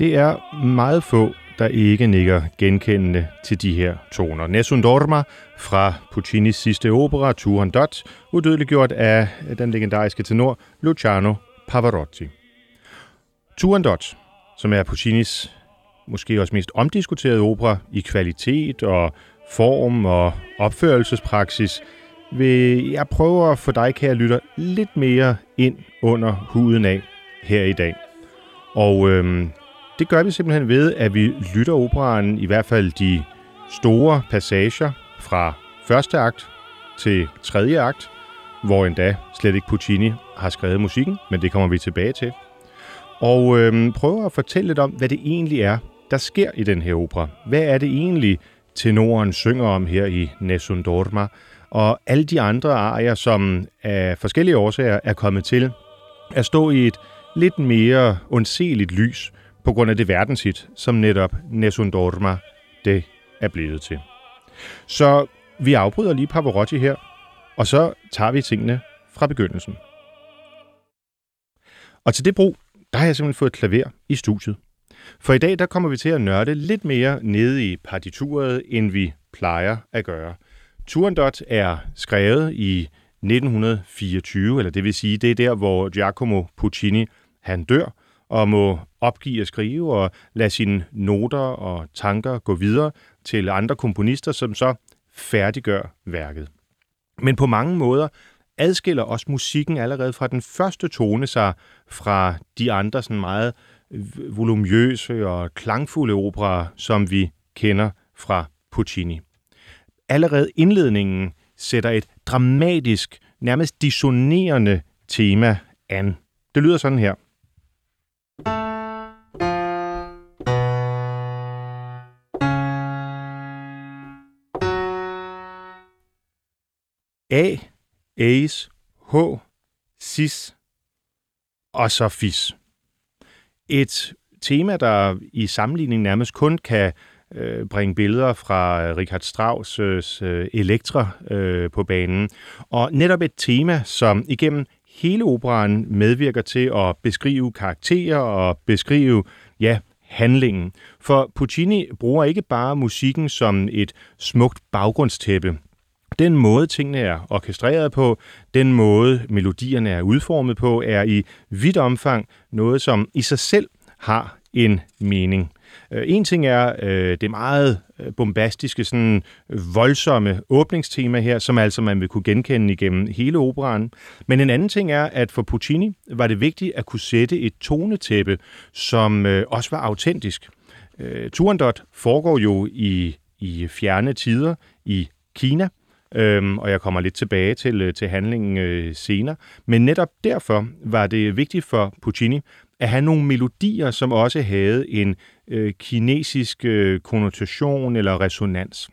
Det er meget få, der ikke nikker genkendende til de her toner. Nessun Dorma fra Puccinis sidste opera, Turandot, udødeliggjort af den legendariske tenor Luciano Pavarotti. Turandot, som er Puccinis måske også mest omdiskuterede opera i kvalitet og form og opførelsespraksis, vil jeg prøve at få dig, kære lytter, lidt mere ind under huden af her i dag. Og øhm, det gør vi simpelthen ved, at vi lytter operaen, i hvert fald de store passager fra første akt til tredje akt, hvor endda slet ikke Puccini har skrevet musikken, men det kommer vi tilbage til. Og øh, prøver at fortælle lidt om, hvad det egentlig er, der sker i den her opera. Hvad er det egentlig, tenoren synger om her i Nessun Dorma, og alle de andre arier, som af forskellige årsager er kommet til at stå i et lidt mere ondseligt lys på grund af det verdenshit, som netop Nessun Dorma det er blevet til. Så vi afbryder lige Pavarotti her, og så tager vi tingene fra begyndelsen. Og til det brug, der har jeg simpelthen fået et klaver i studiet. For i dag, der kommer vi til at nørde lidt mere nede i partituret, end vi plejer at gøre. Turandot er skrevet i 1924, eller det vil sige, det er der, hvor Giacomo Puccini han dør og må opgive at skrive og lade sine noter og tanker gå videre til andre komponister, som så færdiggør værket. Men på mange måder adskiller også musikken allerede fra den første tone sig fra de andre sådan meget volumøse og klangfulde operer, som vi kender fra Puccini. Allerede indledningen sætter et dramatisk, nærmest dissonerende tema an. Det lyder sådan her. A, A's, H, Sis og så Fis. Et tema, der i sammenligning nærmest kun kan øh, bringe billeder fra øh, Richard Strauss' øh, øh, Elektra øh, på banen. Og netop et tema, som igennem hele operaen medvirker til at beskrive karakterer og beskrive, ja, handlingen. For Puccini bruger ikke bare musikken som et smukt baggrundstæppe. Den måde, tingene er orkestreret på, den måde, melodierne er udformet på, er i vidt omfang noget, som i sig selv har en mening. Øh, en ting er øh, det meget øh, bombastiske, sådan voldsomme åbningstema her, som altså man vil kunne genkende igennem hele operaen. Men en anden ting er, at for Puccini var det vigtigt at kunne sætte et tonetæppe, som øh, også var autentisk. Turandot foregår jo i, i fjerne tider i Kina, Øhm, og jeg kommer lidt tilbage til, øh, til handlingen øh, senere. Men netop derfor var det vigtigt for Puccini at have nogle melodier, som også havde en øh, kinesisk øh, konnotation eller resonans.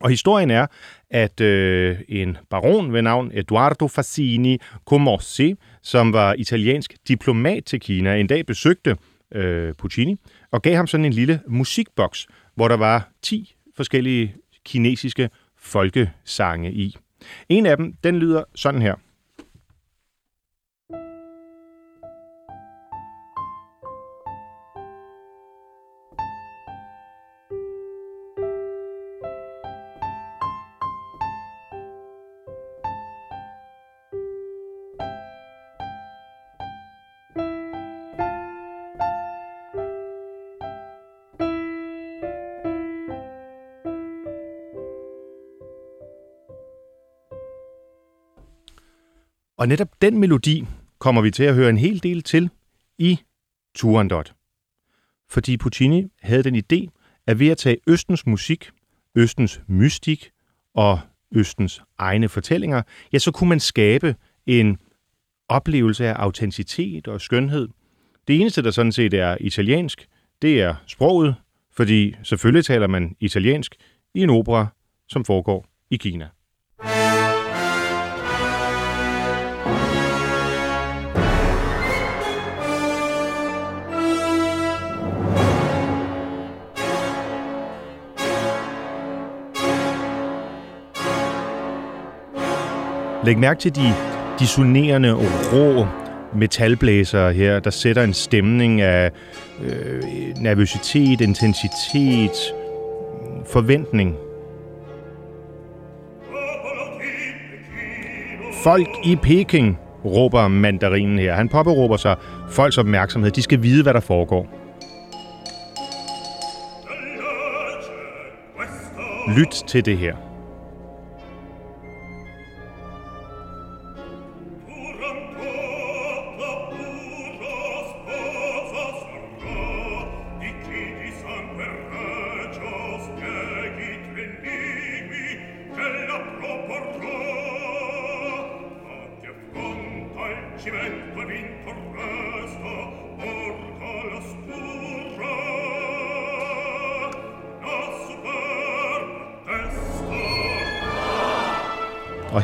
Og historien er, at øh, en baron ved navn Eduardo Fassini Comossi, som var italiensk diplomat til Kina, en dag besøgte øh, Puccini og gav ham sådan en lille musikboks, hvor der var 10 forskellige kinesiske folkesange i. En af dem, den lyder sådan her. Og netop den melodi kommer vi til at høre en hel del til i Turandot. Fordi Puccini havde den idé, at ved at tage Østens musik, Østens mystik og Østens egne fortællinger, ja, så kunne man skabe en oplevelse af autenticitet og skønhed. Det eneste, der sådan set er italiensk, det er sproget, fordi selvfølgelig taler man italiensk i en opera, som foregår i Kina. Læg mærke til de dissonerende, rå, metalblæsere her, der sætter en stemning af øh, nervøsitet, intensitet, forventning. Folk i Peking, råber mandarinen her. Han påberåber sig folks opmærksomhed. De skal vide, hvad der foregår. Lyt til det her.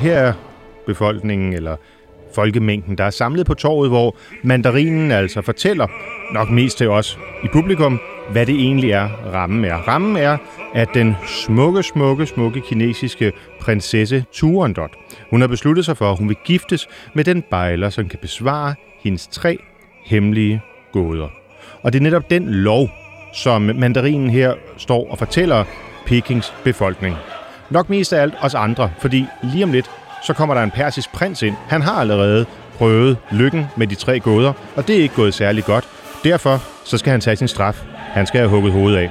Her er befolkningen, eller folkemængden, der er samlet på torvet, hvor mandarinen altså fortæller, nok mest til os i publikum, hvad det egentlig er, rammen er. Rammen er, at den smukke, smukke, smukke kinesiske prinsesse Turandot, hun har besluttet sig for, at hun vil giftes med den bejler, som kan besvare hendes tre hemmelige gåder. Og det er netop den lov, som mandarinen her står og fortæller Pekings befolkning. Nok mest af alt os andre, fordi lige om lidt, så kommer der en persisk prins ind. Han har allerede prøvet lykken med de tre gåder, og det er ikke gået særlig godt. Derfor så skal han tage sin straf. Han skal have hugget hovedet af.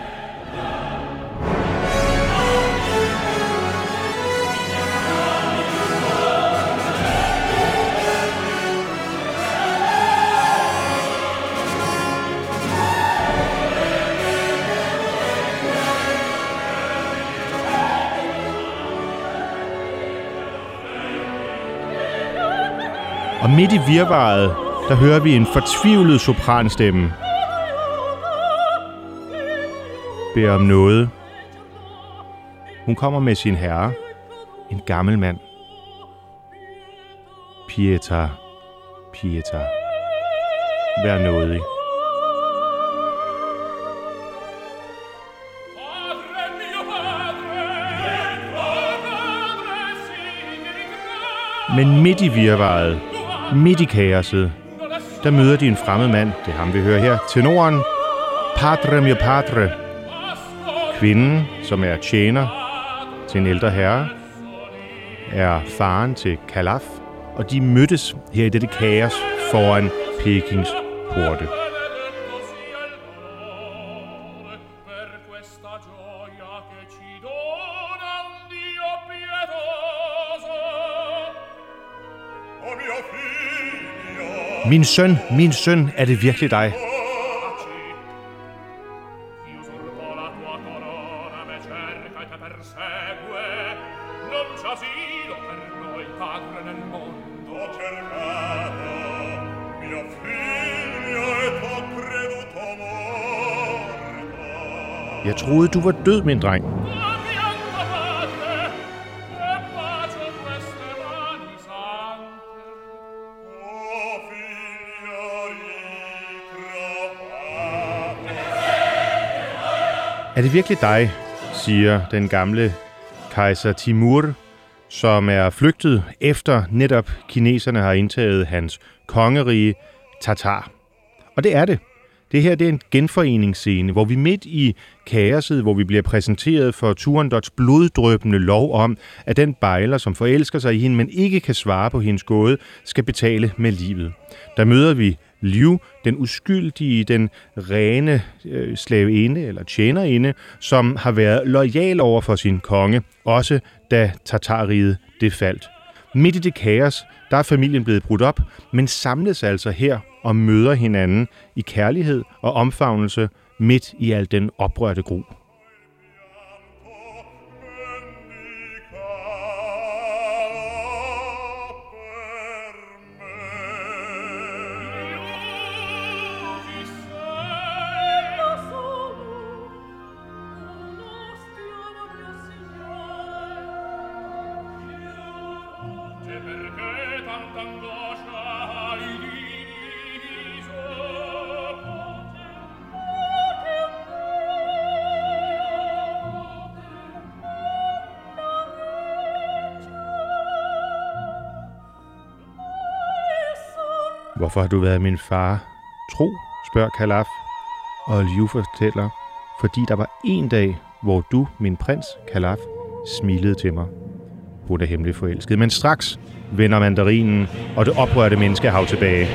Og midt i virvaret, der hører vi en fortvivlet sopranstemme. Beder om noget. Hun kommer med sin herre, en gammel mand. Pieta, Pieta, vær nådig. Men midt i virvaret, midt i kaoset, der møder de en fremmed mand, det er ham vi hører her, tenoren, Padre mio padre. Kvinden, som er tjener til en ældre herre, er faren til Kalaf, og de mødtes her i dette kaos foran Pekings porte. Min søn, min søn, er det virkelig dig? Jeg troede, du var død, min dreng. Er det virkelig dig, siger den gamle kejser Timur, som er flygtet efter netop kineserne har indtaget hans kongerige Tatar. Og det er det. Det her det er en genforeningsscene, hvor vi midt i kaoset, hvor vi bliver præsenteret for Turandots bloddrøbende lov om, at den bejler, som forelsker sig i hende, men ikke kan svare på hendes gåde, skal betale med livet. Der møder vi Liu, den uskyldige, den rene øh, slaveinde eller tjenerinde, som har været lojal over for sin konge, også da Tartariet det faldt. Midt i det kaos, der er familien blevet brudt op, men samles altså her og møder hinanden i kærlighed og omfavnelse midt i al den oprørte gru. Hvorfor har du været min far? Tro, spørger Kalaf. Og Liu fortæller, fordi der var en dag, hvor du, min prins, Kalaf, smilede til mig. Hun er hemmelig forelsket, men straks vender mandarinen og det oprørte menneskehav tilbage.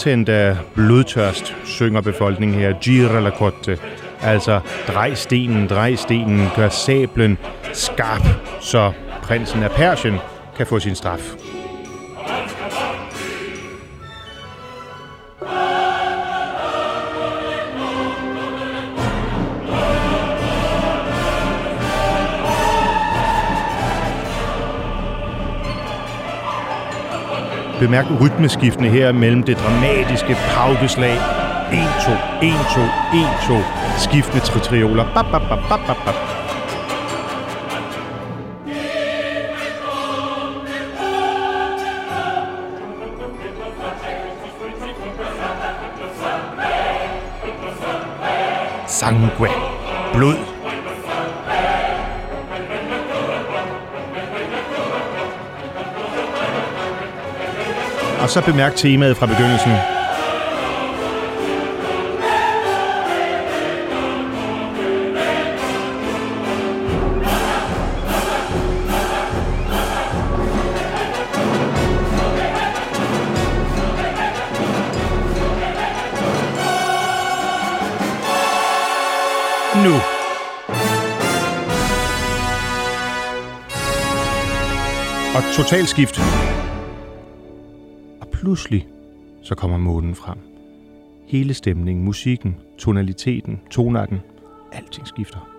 Optændt af blodtørst, synger befolkningen her, gira la corte. Altså, drej stenen, drej stenen, gør sablen skarp, så prinsen af Persien kan få sin straf. Bemærk rytmeskiftene her mellem det dramatiske paukeslag. 1, 2, 1, 2, 1, 2. Skiftende tritrioler. Bap, bap, bap, bap, bap, bap. Sangue. Blod. Og så bemærk temaet fra begyndelsen. Nu. Og totalskift pludselig så kommer månen frem. Hele stemningen, musikken, tonaliteten, tonakken, alting skifter.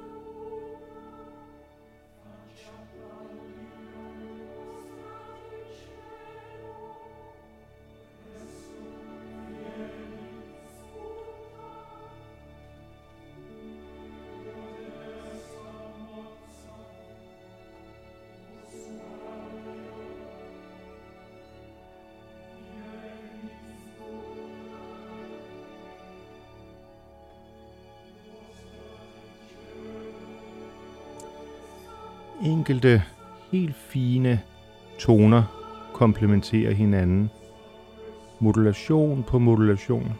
Enkelte helt fine toner komplementerer hinanden. Modulation på modulation.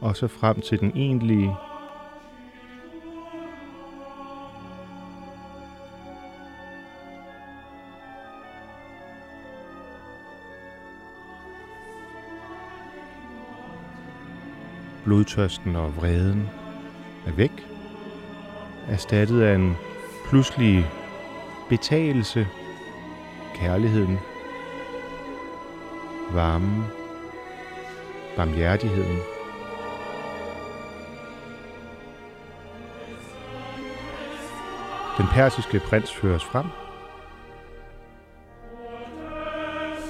Og så frem til den egentlige blodtørsten og vreden er væk, erstattet af en pludselige betagelse, kærligheden, varmen, barmhjertigheden. Den persiske prins føres frem,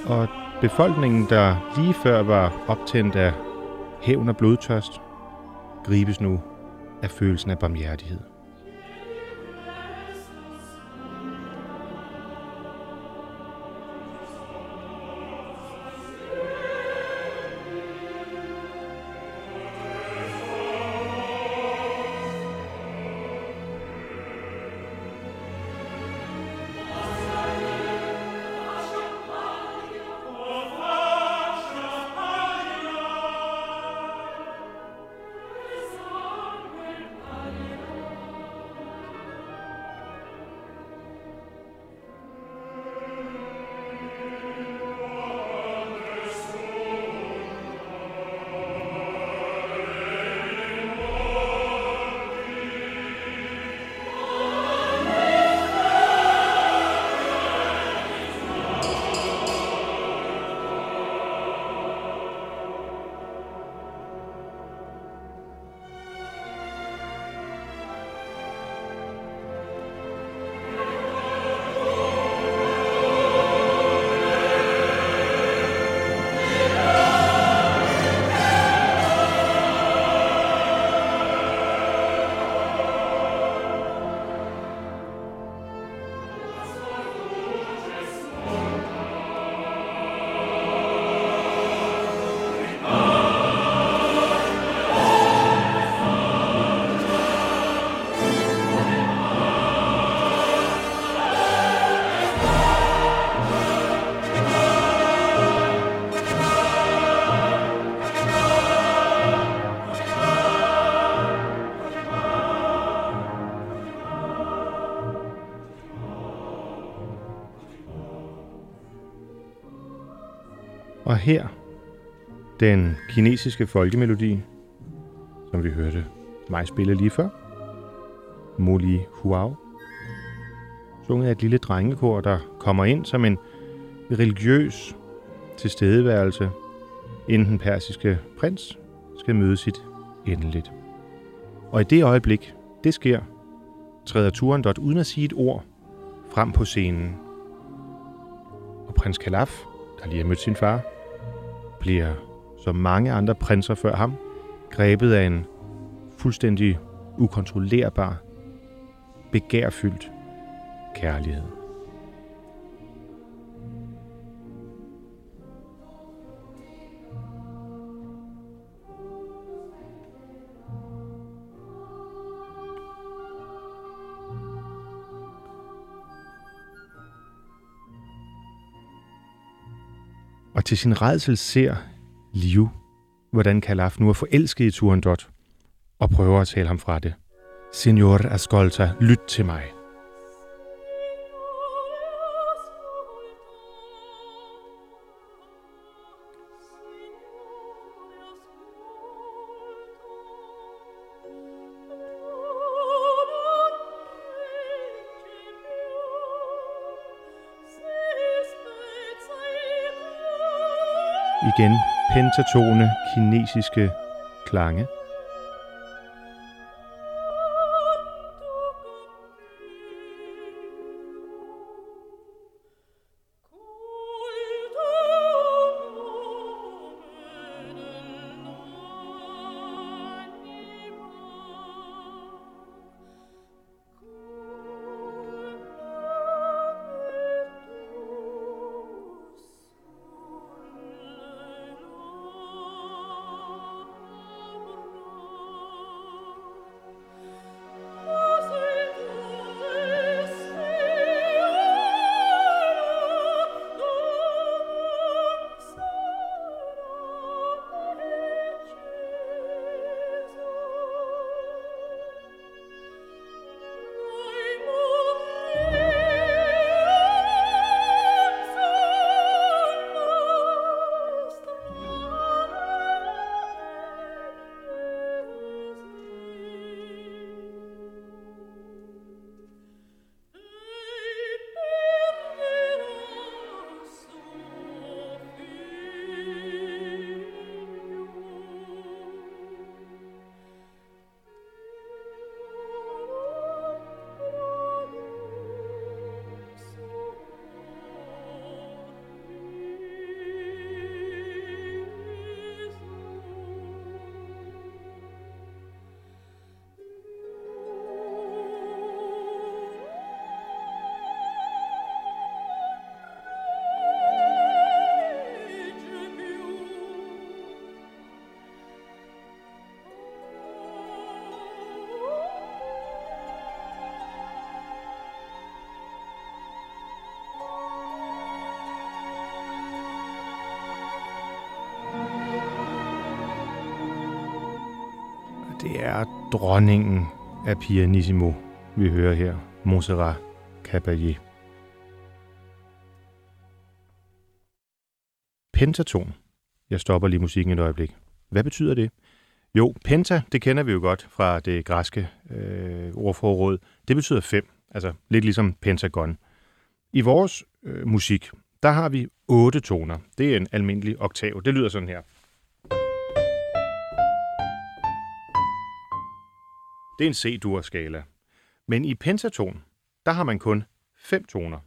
og befolkningen, der lige før var optændt af hævn og blodtørst, gribes nu af følelsen af barmhjertighed. Her den kinesiske folkemelodi, som vi hørte mig spille lige før. Moli Huao. Sunget af et lille drengekor, der kommer ind som en religiøs tilstedeværelse, inden den persiske prins skal møde sit endeligt. Og i det øjeblik, det sker, træder Turandot uden at sige et ord frem på scenen. Og prins Kalaf, der lige har mødt sin far, bliver, som mange andre prinser før ham, grebet af en fuldstændig ukontrollerbar, begærfyldt kærlighed. Og til sin redsel ser Liu, hvordan Kalaf nu er forelsket i Turandot, og prøver at tale ham fra det. Signor Ascolta, lyt til mig. Igen pentatone kinesiske klange. Det er dronningen af pianissimo, vi hører her. Montserrat Caballé. Pentaton. Jeg stopper lige musikken et øjeblik. Hvad betyder det? Jo, penta, det kender vi jo godt fra det græske øh, ordforråd. Det betyder fem, altså lidt ligesom pentagon. I vores øh, musik, der har vi otte toner. Det er en almindelig oktav. Det lyder sådan her. Det er en C-dur-skala. Men i pentaton, der har man kun fem toner.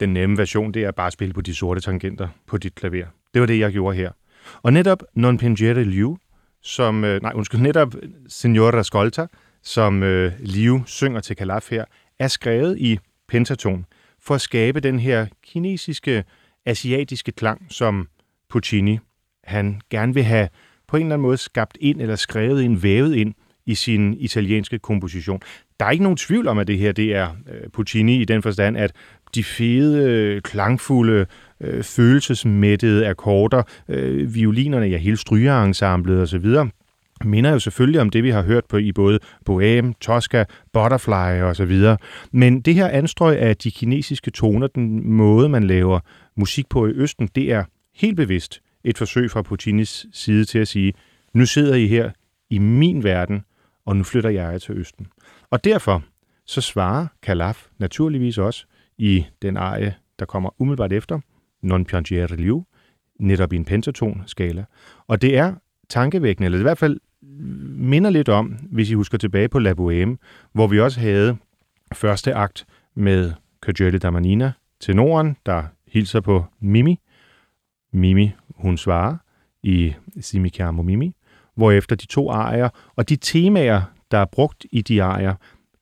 Den nemme version, det er bare at spille på de sorte tangenter på dit klaver. Det var det, jeg gjorde her. Og netop Non Pingere Liu, som, øh, nej, undskyld, netop Signora Scolta, som øh, Liu synger til Calaf her, er skrevet i pentaton for at skabe den her kinesiske, asiatiske klang, som Puccini han gerne vil have på en eller anden måde skabt ind eller skrevet ind, vævet ind i sin italienske komposition. Der er ikke nogen tvivl om, at det her det er øh, Puccini i den forstand, at de fede, øh, klangfulde øh, følelsesmættede akkorder, øh, violinerne, ja, hele strygeensemblet osv., minder jo selvfølgelig om det, vi har hørt på i både Bohème, Tosca, Butterfly og så videre. Men det her anstrøg af de kinesiske toner, den måde, man laver musik på i Østen, det er helt bevidst et forsøg fra Puccinis side til at sige, nu sidder I her i min verden, og nu flytter jeg til Østen. Og derfor så svarer Calaf naturligvis også i den arie, der kommer umiddelbart efter, Non piangere liu, netop i en pentaton-skala. Og det er tankevækkende, eller i hvert fald minder lidt om, hvis I husker tilbage på La Bohème, hvor vi også havde første akt med Kajoli Damanina tenoren, der hilser på Mimi. Mimi, hun svarer i Simikiamo Mimi, hvorefter de to arier og de temaer, der er brugt i de arier,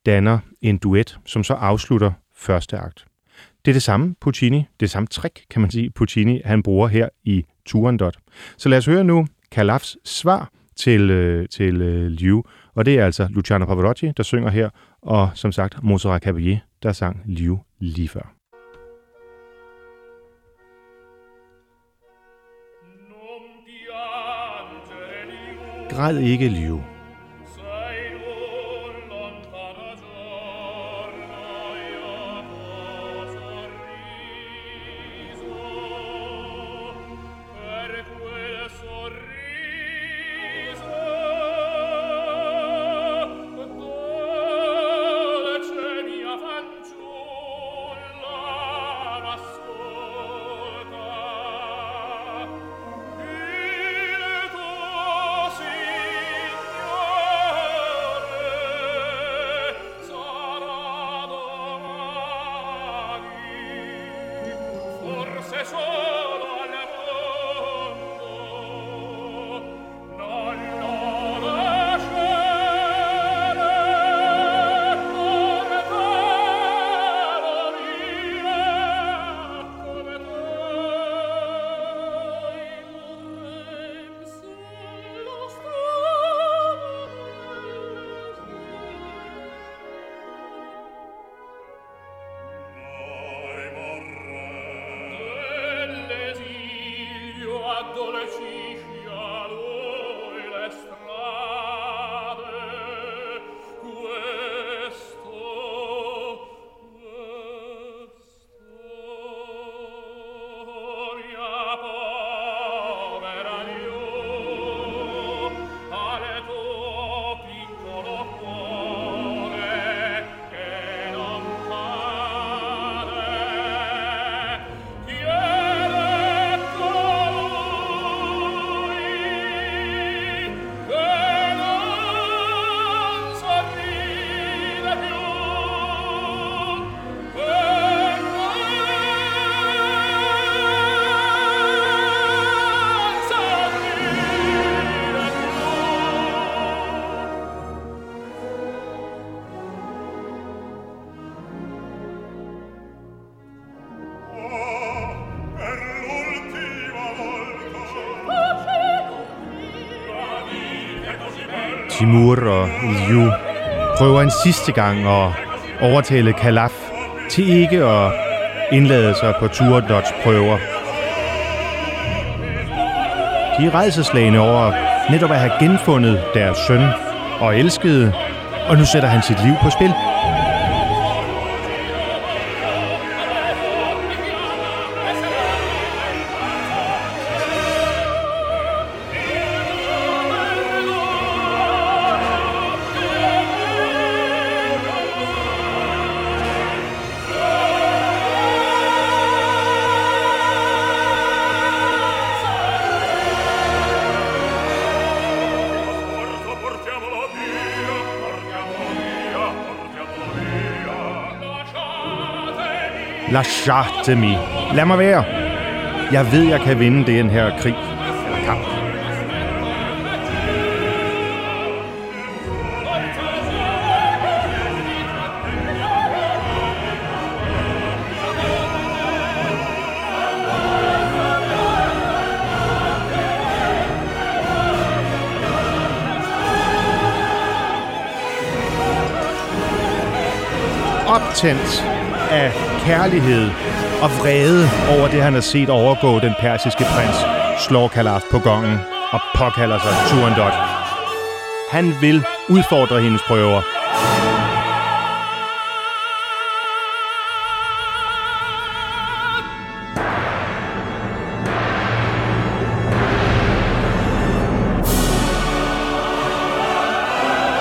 danner en duet, som så afslutter første akt. Det er det samme Puccini, det samme trick, kan man sige, Puccini han bruger her i Turandot. Så lad os høre nu Calafs svar til, øh, til øh, Liu, og det er altså Luciano Pavarotti, der synger her, og som sagt Montserrat Caballé, der sang Liu lige før. Græd ikke, Liu. se suo Timur og Liu prøver en sidste gang at overtale Kalaf til ikke at indlade sig på Turdots prøver. De er rejseslagende over netop at have genfundet deres søn og elskede, og nu sætter han sit liv på spil. Lasciatemi. Lad mig være. Jeg ved, jeg kan vinde den her krig eller kamp. optændt af kærlighed og vrede over det, han har set overgå den persiske prins, slår Kalaf på gongen og påkalder sig Turandot. Han vil udfordre hendes prøver.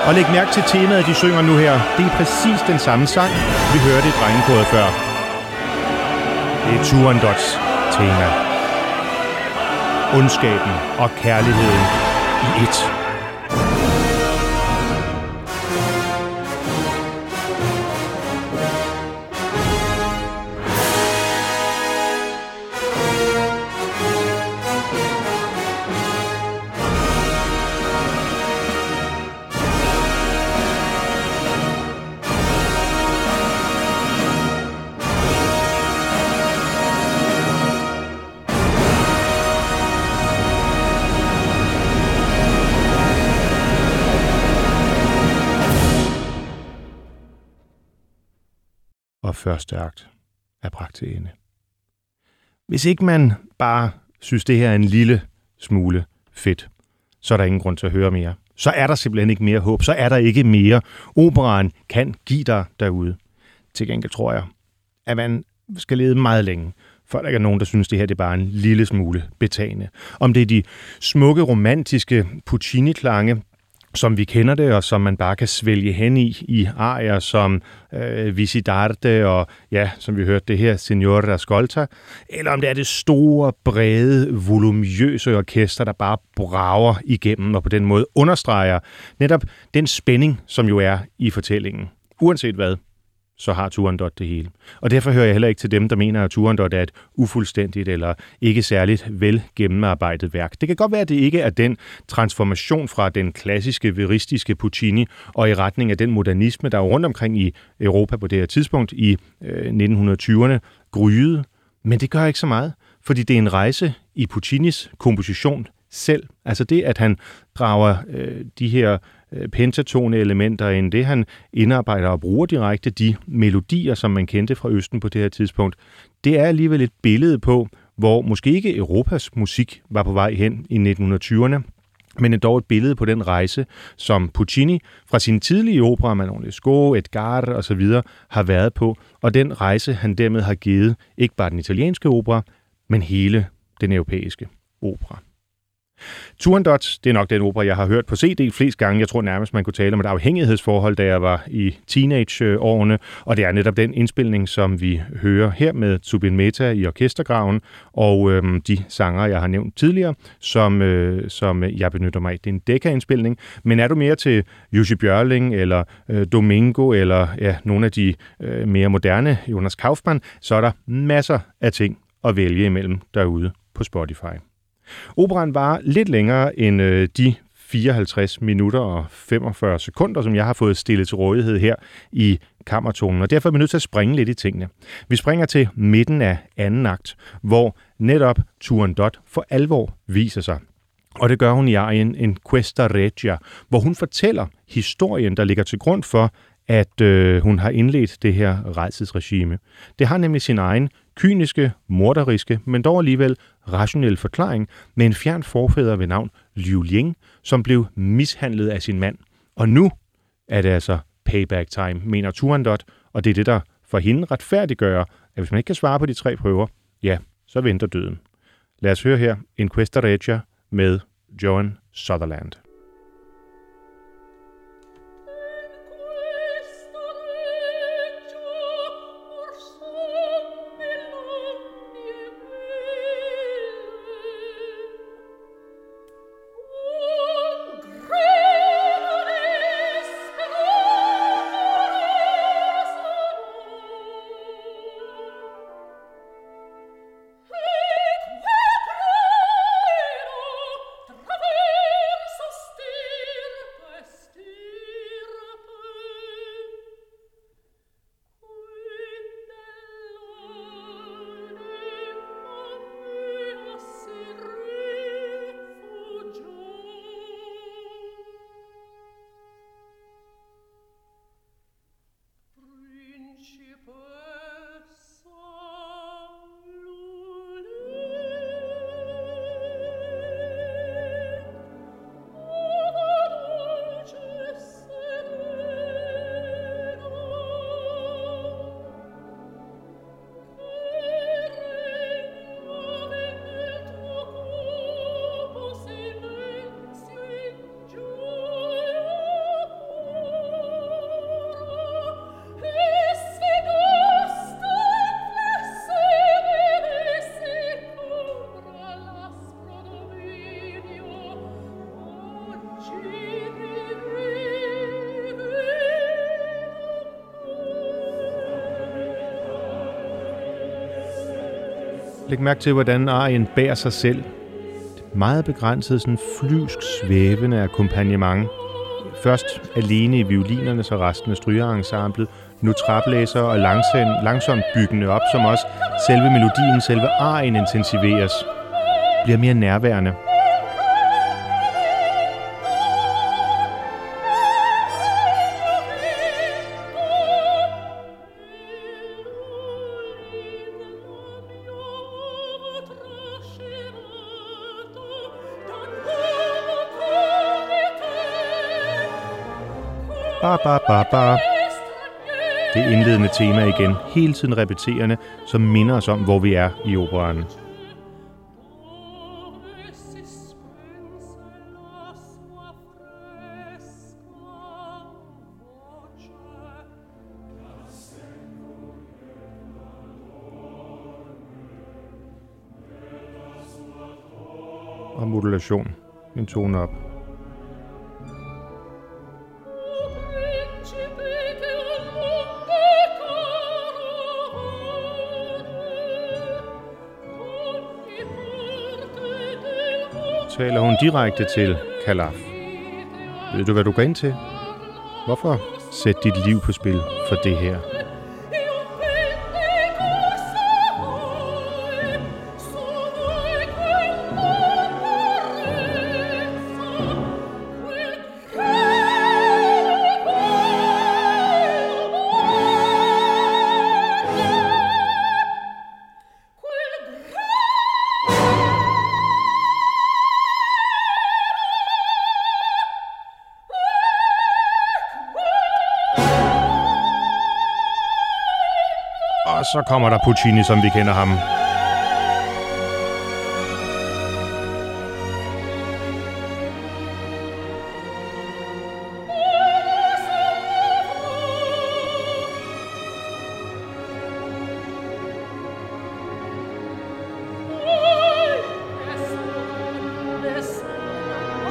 Og læg mærke til temaet, de synger nu her. Det er præcis den samme sang, vi hørte i drengekodet før. Det er Turandots tema. Ondskaben og kærligheden i et. Første akt er bragt til ende. Hvis ikke man bare synes, det her er en lille smule fedt, så er der ingen grund til at høre mere. Så er der simpelthen ikke mere håb. Så er der ikke mere. Operaen kan give dig derude. Til gengæld tror jeg, at man skal lede meget længe, før der ikke er nogen, der synes, det her det er bare en lille smule betagende. Om det er de smukke, romantiske Puccini-klange, som vi kender det, og som man bare kan svælge hen i, i arier som øh, Visidarte og, ja, som vi hørte det her, Signora Ascolta, eller om det er det store, brede, voluminøse orkester, der bare brager igennem og på den måde understreger netop den spænding, som jo er i fortællingen. Uanset hvad, så har Turandot det hele. Og derfor hører jeg heller ikke til dem, der mener, at Turandot er et ufuldstændigt eller ikke særligt vel gennemarbejdet værk. Det kan godt være, at det ikke er den transformation fra den klassiske, veristiske Puccini og i retning af den modernisme, der er rundt omkring i Europa på det her tidspunkt i øh, 1920'erne gryede. Men det gør ikke så meget, fordi det er en rejse i Puccinis komposition selv. Altså det, at han drager øh, de her Øh, pentatone elementer end det, han indarbejder og bruger direkte de melodier, som man kendte fra Østen på det her tidspunkt. Det er alligevel et billede på, hvor måske ikke Europas musik var på vej hen i 1920'erne, men dog et billede på den rejse, som Puccini fra sine tidlige operer, Manon Lescaut, Edgar osv. har været på, og den rejse, han dermed har givet ikke bare den italienske opera, men hele den europæiske opera. Turandot, det er nok den opera, jeg har hørt på CD flest gange. Jeg tror nærmest, man kunne tale om et afhængighedsforhold, da jeg var i teenageårene, og det er netop den indspilning, som vi hører her med Zubin Meta i orkestergraven, og øhm, de sanger, jeg har nævnt tidligere, som, øh, som jeg benytter mig af. Det er en Decca-indspilning, men er du mere til Jussi Bjørling, eller øh, Domingo, eller ja, nogle af de øh, mere moderne Jonas Kaufmann, så er der masser af ting at vælge imellem derude på Spotify. Operan var lidt længere end øh, de 54 minutter og 45 sekunder, som jeg har fået stillet til rådighed her i kammertonen, og derfor er vi nødt til at springe lidt i tingene. Vi springer til midten af anden akt, hvor netop Turandot for alvor viser sig. Og det gør hun i arien En Questa Regia, hvor hun fortæller historien, der ligger til grund for, at øh, hun har indledt det her rejsesregime. Det har nemlig sin egen kyniske, morderiske, men dog alligevel rationel forklaring med en fjern forfædre ved navn Liu Ling, som blev mishandlet af sin mand. Og nu er det altså payback time, mener Turandot, og det er det, der for hende retfærdiggør, at hvis man ikke kan svare på de tre prøver, ja, så venter døden. Lad os høre her en Questa Regia med Joan Sutherland. Læg mærke til, hvordan arien bærer sig selv. Meget begrænset, sådan flyvsk svævende akkompagnement. Først alene i violinerne, så resten af strygerensemblet. Nu traplæser og langsomt, langsomt byggende op, som også selve melodien, selve arien intensiveres. Bliver mere nærværende. Ba, ba, ba. Det indledende tema igen, hele tiden repeterende, som minder os om, hvor vi er i operaen. Og modulation. En tone op. taler hun direkte til Kalaf. Ved du, hvad du går ind til? Hvorfor sætte dit liv på spil for det her? Så kommer der Puccini, som vi kender ham.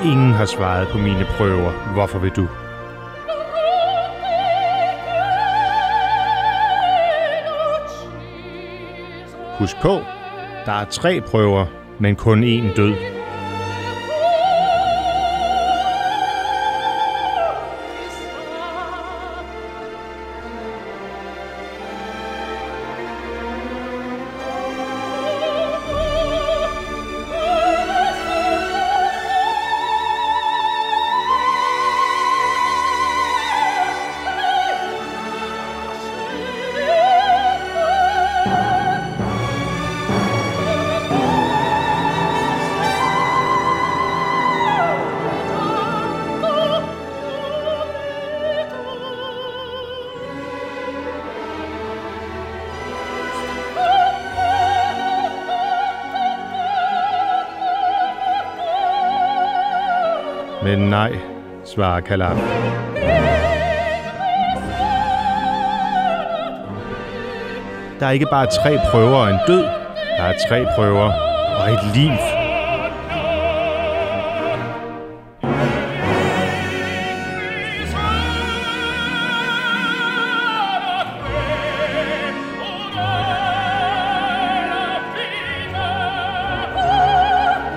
Ingen har svaret på mine prøver. Hvorfor vil du? Husk på, der er tre prøver, men kun én død. Nej, svarer Kalaf. Der er ikke bare tre prøver og en død. Der er tre prøver og et liv.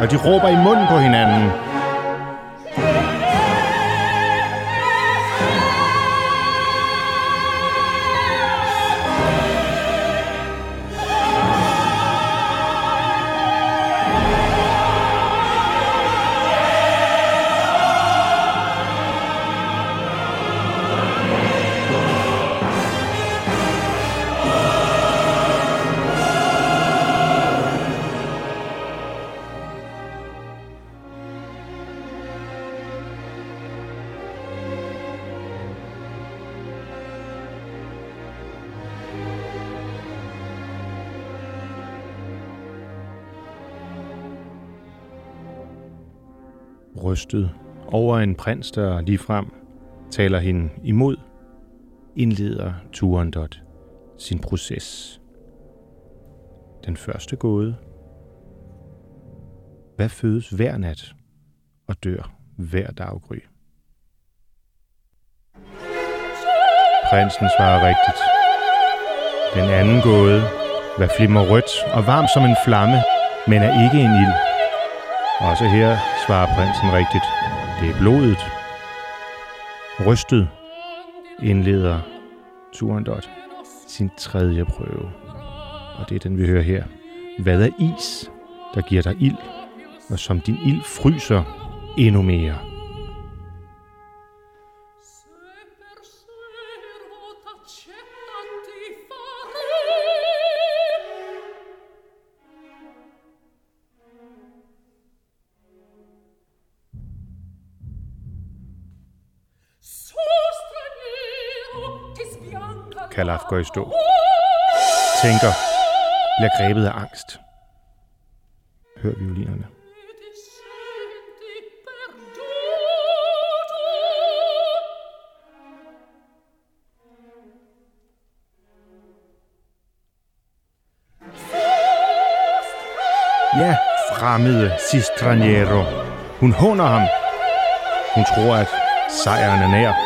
Og de råber i munden på hinanden. Prins, der ligefrem taler hende imod, indleder Turandot sin proces. Den første gåde. Hvad fødes hver nat og dør hver daggry? Prinsen svarer rigtigt. Den anden gåde. hvad flimmer rødt og varm som en flamme, men er ikke en ild. Også her svarer prinsen rigtigt. Det er blodet. Rystet indleder Turandot sin tredje prøve. Og det er den, vi hører her. Hvad er is, der giver dig ild, og som din ild fryser endnu mere? Kalaf går i stå. Tænker, bliver grebet af angst. Hør violinerne. Ja, fremmede Sistraniero. Hun håner ham. Hun tror, at sejren er nær.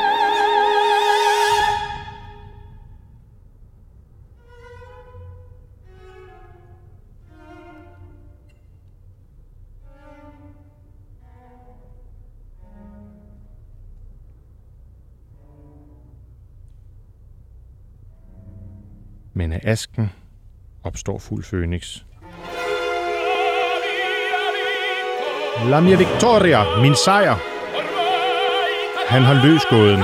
Men af asken opstår fuld fønix. La mia victoria, min sejr. Han har løst gåden.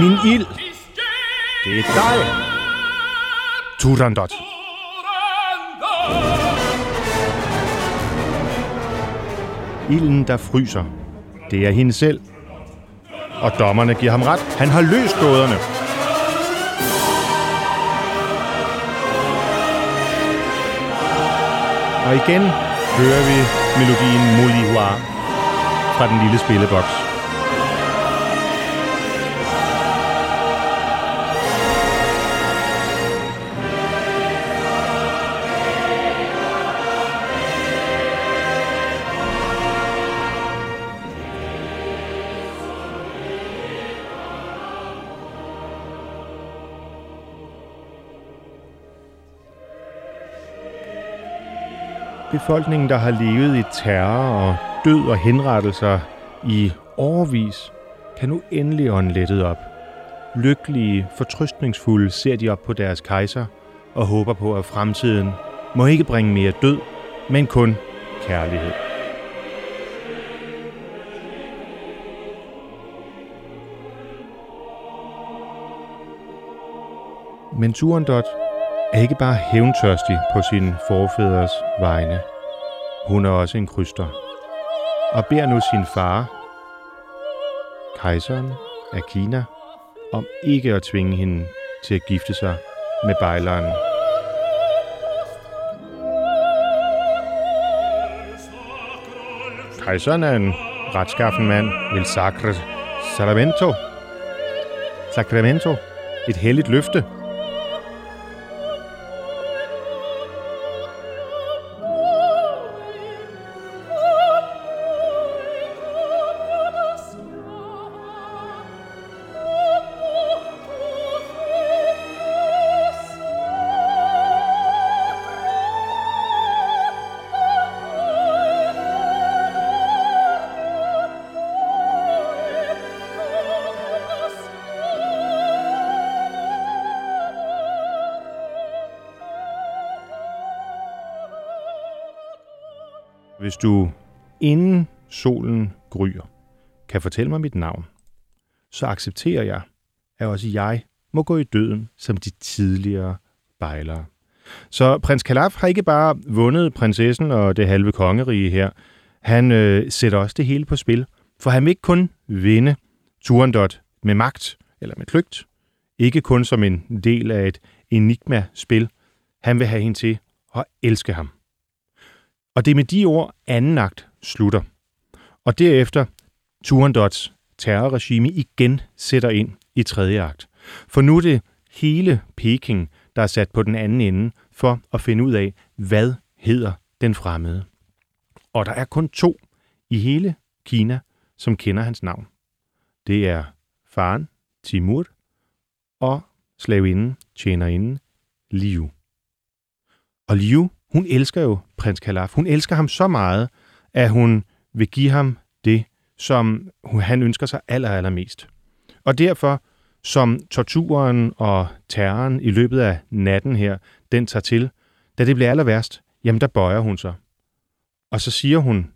Min ild, det er dig. Turandot. Ilden, der fryser, det er hende selv. Og dommerne giver ham ret. Han har løst gåderne. Og igen hører vi melodien Molihua fra den lille spilleboks. Befolkningen, der har levet i terror og død og henrettelser i årvis, kan nu endelig ånde lettet op. Lykkelige, fortrystningsfulde ser de op på deres kejser og håber på, at fremtiden må ikke bringe mere død, men kun kærlighed. Men Turandot er ikke bare hævntørstig på sin forfædres vegne. Hun er også en kryster. Og beder nu sin far, kejseren af Kina, om ikke at tvinge hende til at gifte sig med bejleren. Kejseren er en retskaffen mand, vil sacre Salamento. Sacramento. Et helligt løfte, du inden solen gryer, kan fortælle mig mit navn, så accepterer jeg, at også jeg må gå i døden som de tidligere bejlere. Så prins Kalaf har ikke bare vundet prinsessen og det halve kongerige her, han øh, sætter også det hele på spil, for han vil ikke kun vinde Turandot med magt eller med kløgt, ikke kun som en del af et enigma-spil. Han vil have hende til at elske ham. Og det er med de ord, anden akt slutter. Og derefter Turandots terrorregime igen sætter ind i tredje akt. For nu er det hele Peking, der er sat på den anden ende for at finde ud af, hvad hedder den fremmede. Og der er kun to i hele Kina, som kender hans navn. Det er faren, Timur, og slavinden, tjenerinden, Liu. Og Liu, hun elsker jo prins Kalaf. Hun elsker ham så meget, at hun vil give ham det, som han ønsker sig aller, allermest. Og derfor, som torturen og terroren i løbet af natten her, den tager til, da det bliver aller værst, jamen der bøjer hun sig. Og så siger hun,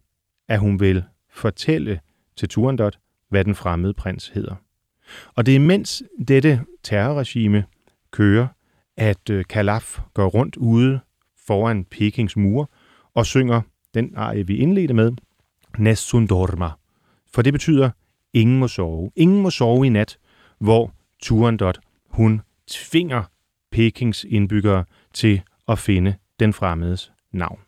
at hun vil fortælle til Turandot, hvad den fremmede prins hedder. Og det er mens dette terrorregime kører, at øh, Kalaf går rundt ude foran Pekings mur og synger den arie, vi indledte med, Nessun dorma. For det betyder, ingen må sove. Ingen må sove i nat, hvor Turandot, hun tvinger Pekings indbyggere til at finde den fremmedes navn.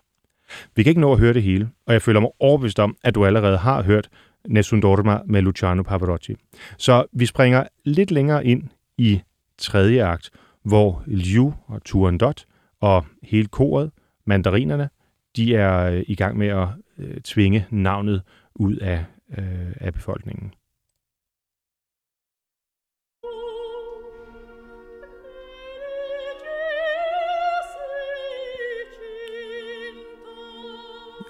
Vi kan ikke nå at høre det hele, og jeg føler mig overbevist om, at du allerede har hørt Nessun Dorma med Luciano Pavarotti. Så vi springer lidt længere ind i tredje akt, hvor Liu og Turandot og hele koret, mandarinerne, de er øh, i gang med at øh, tvinge navnet ud af, øh, af befolkningen.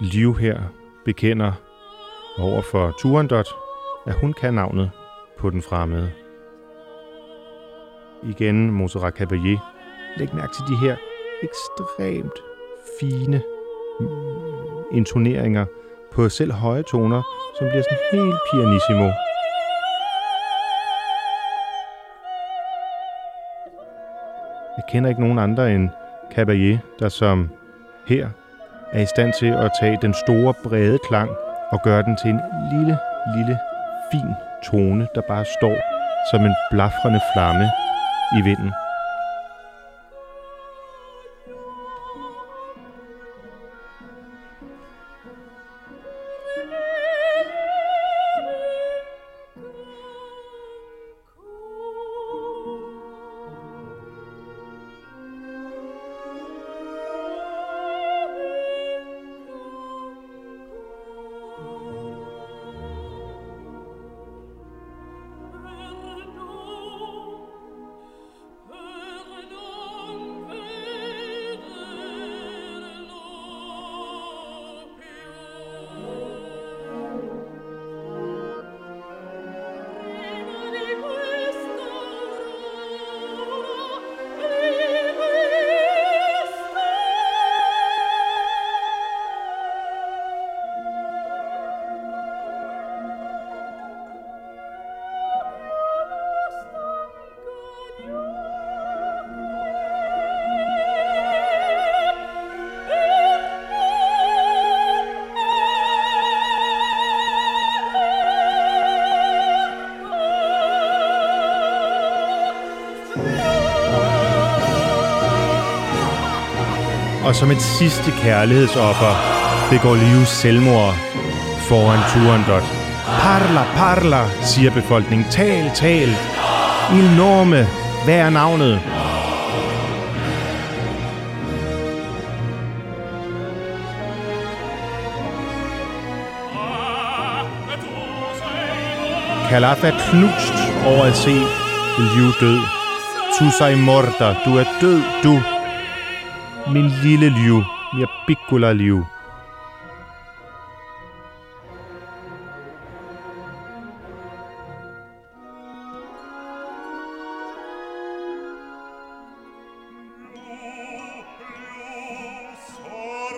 Liv her bekender over for Turandot, at hun kan navnet på den fremmede. Igen Montserrat Caballé. Læg mærke til de her ekstremt fine mm, intoneringer på selv høje toner, som bliver sådan helt pianissimo. Jeg kender ikke nogen andre end Caballé, der som her er i stand til at tage den store, brede klang og gøre den til en lille, lille, fin tone, der bare står som en blafrende flamme i vinden. Som et sidste kærlighedsoffer begår Liu selvmord foran Turandot. Parla, parla, siger befolkningen. Tal, tal. Il nome. Hvad er navnet? Kalaf er knust over at se Liu død. Tu sei morta. Du er død, du min lille liv, mia piccola liv.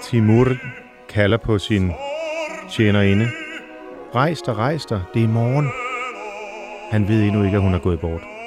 Timur kalder på sin tjenerinde. Rejs dig, rejs dig, det er morgen. Han ved endnu ikke, at hun er gået bort.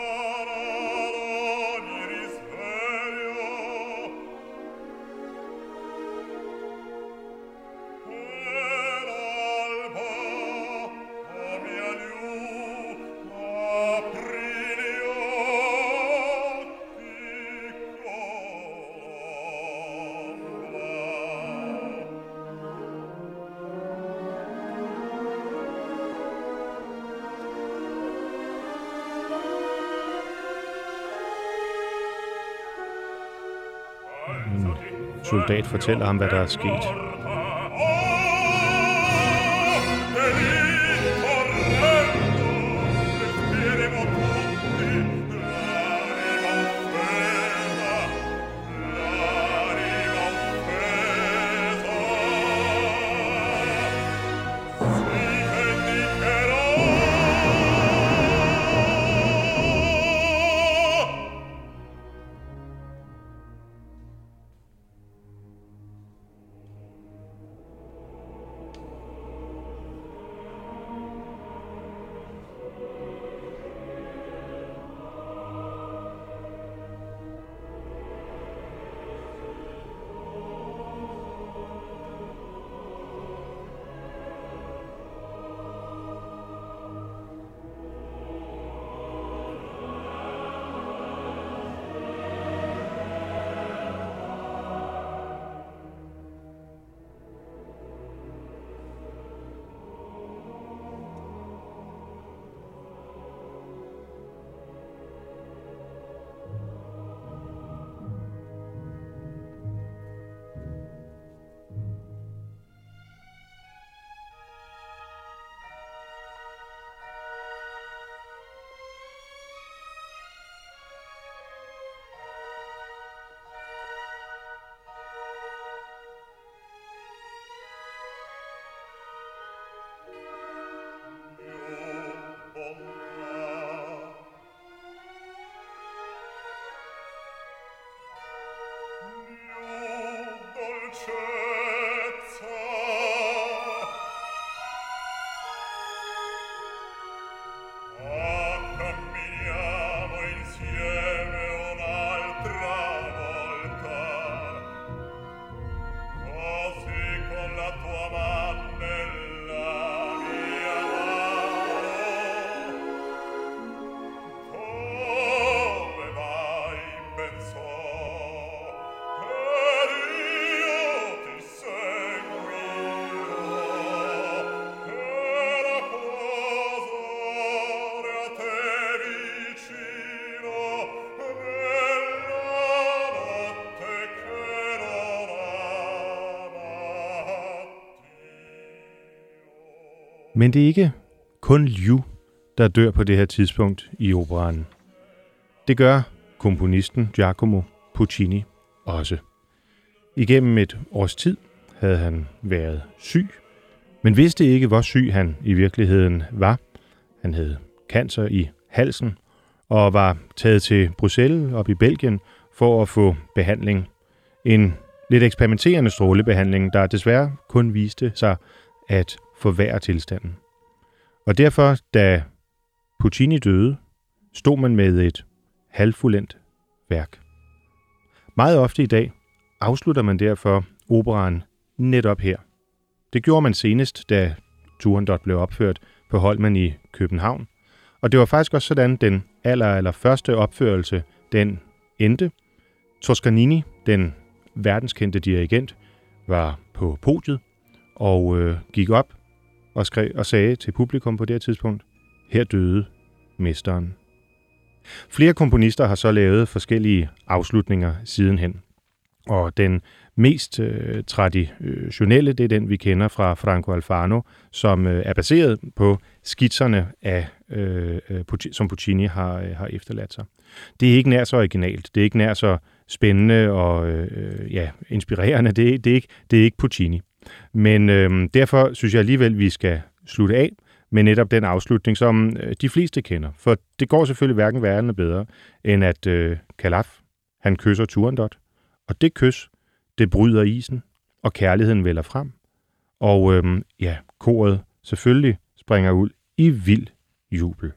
Hmm. soldat fortæller ham, hvad der er sket. Cheers. Men det er ikke kun Liu, der dør på det her tidspunkt i operaen. Det gør komponisten Giacomo Puccini også. Igennem et års tid havde han været syg, men vidste ikke, hvor syg han i virkeligheden var. Han havde cancer i halsen og var taget til Bruxelles op i Belgien for at få behandling. En lidt eksperimenterende strålebehandling, der desværre kun viste sig at forværre tilstanden. Og derfor, da Puccini døde, stod man med et halvfuldendt værk. Meget ofte i dag afslutter man derfor operaen netop her. Det gjorde man senest, da Turandot blev opført på Holmen i København. Og det var faktisk også sådan, den aller, aller første opførelse, den endte. Toscanini, den verdenskendte dirigent, var på podiet og øh, gik op og, skrev, og sagde til publikum på det her tidspunkt, her døde mesteren. Flere komponister har så lavet forskellige afslutninger sidenhen. Og den mest øh, traditionelle, det er den, vi kender fra Franco Alfano, som øh, er baseret på skitserne, af, øh, øh som Puccini har, øh, har efterladt sig. Det er ikke nær så originalt, det er ikke nær så spændende og øh, øh ja, inspirerende, det, det, er ikke, det er ikke Puccini. Men øh, derfor synes jeg alligevel, vi skal slutte af med netop den afslutning, som øh, de fleste kender. For det går selvfølgelig hverken værre eller bedre, end at øh, Kalaf, han kysser Turandot, og det kys, det bryder isen, og kærligheden vælger frem. Og øh, ja, koret selvfølgelig springer ud i vild jubel.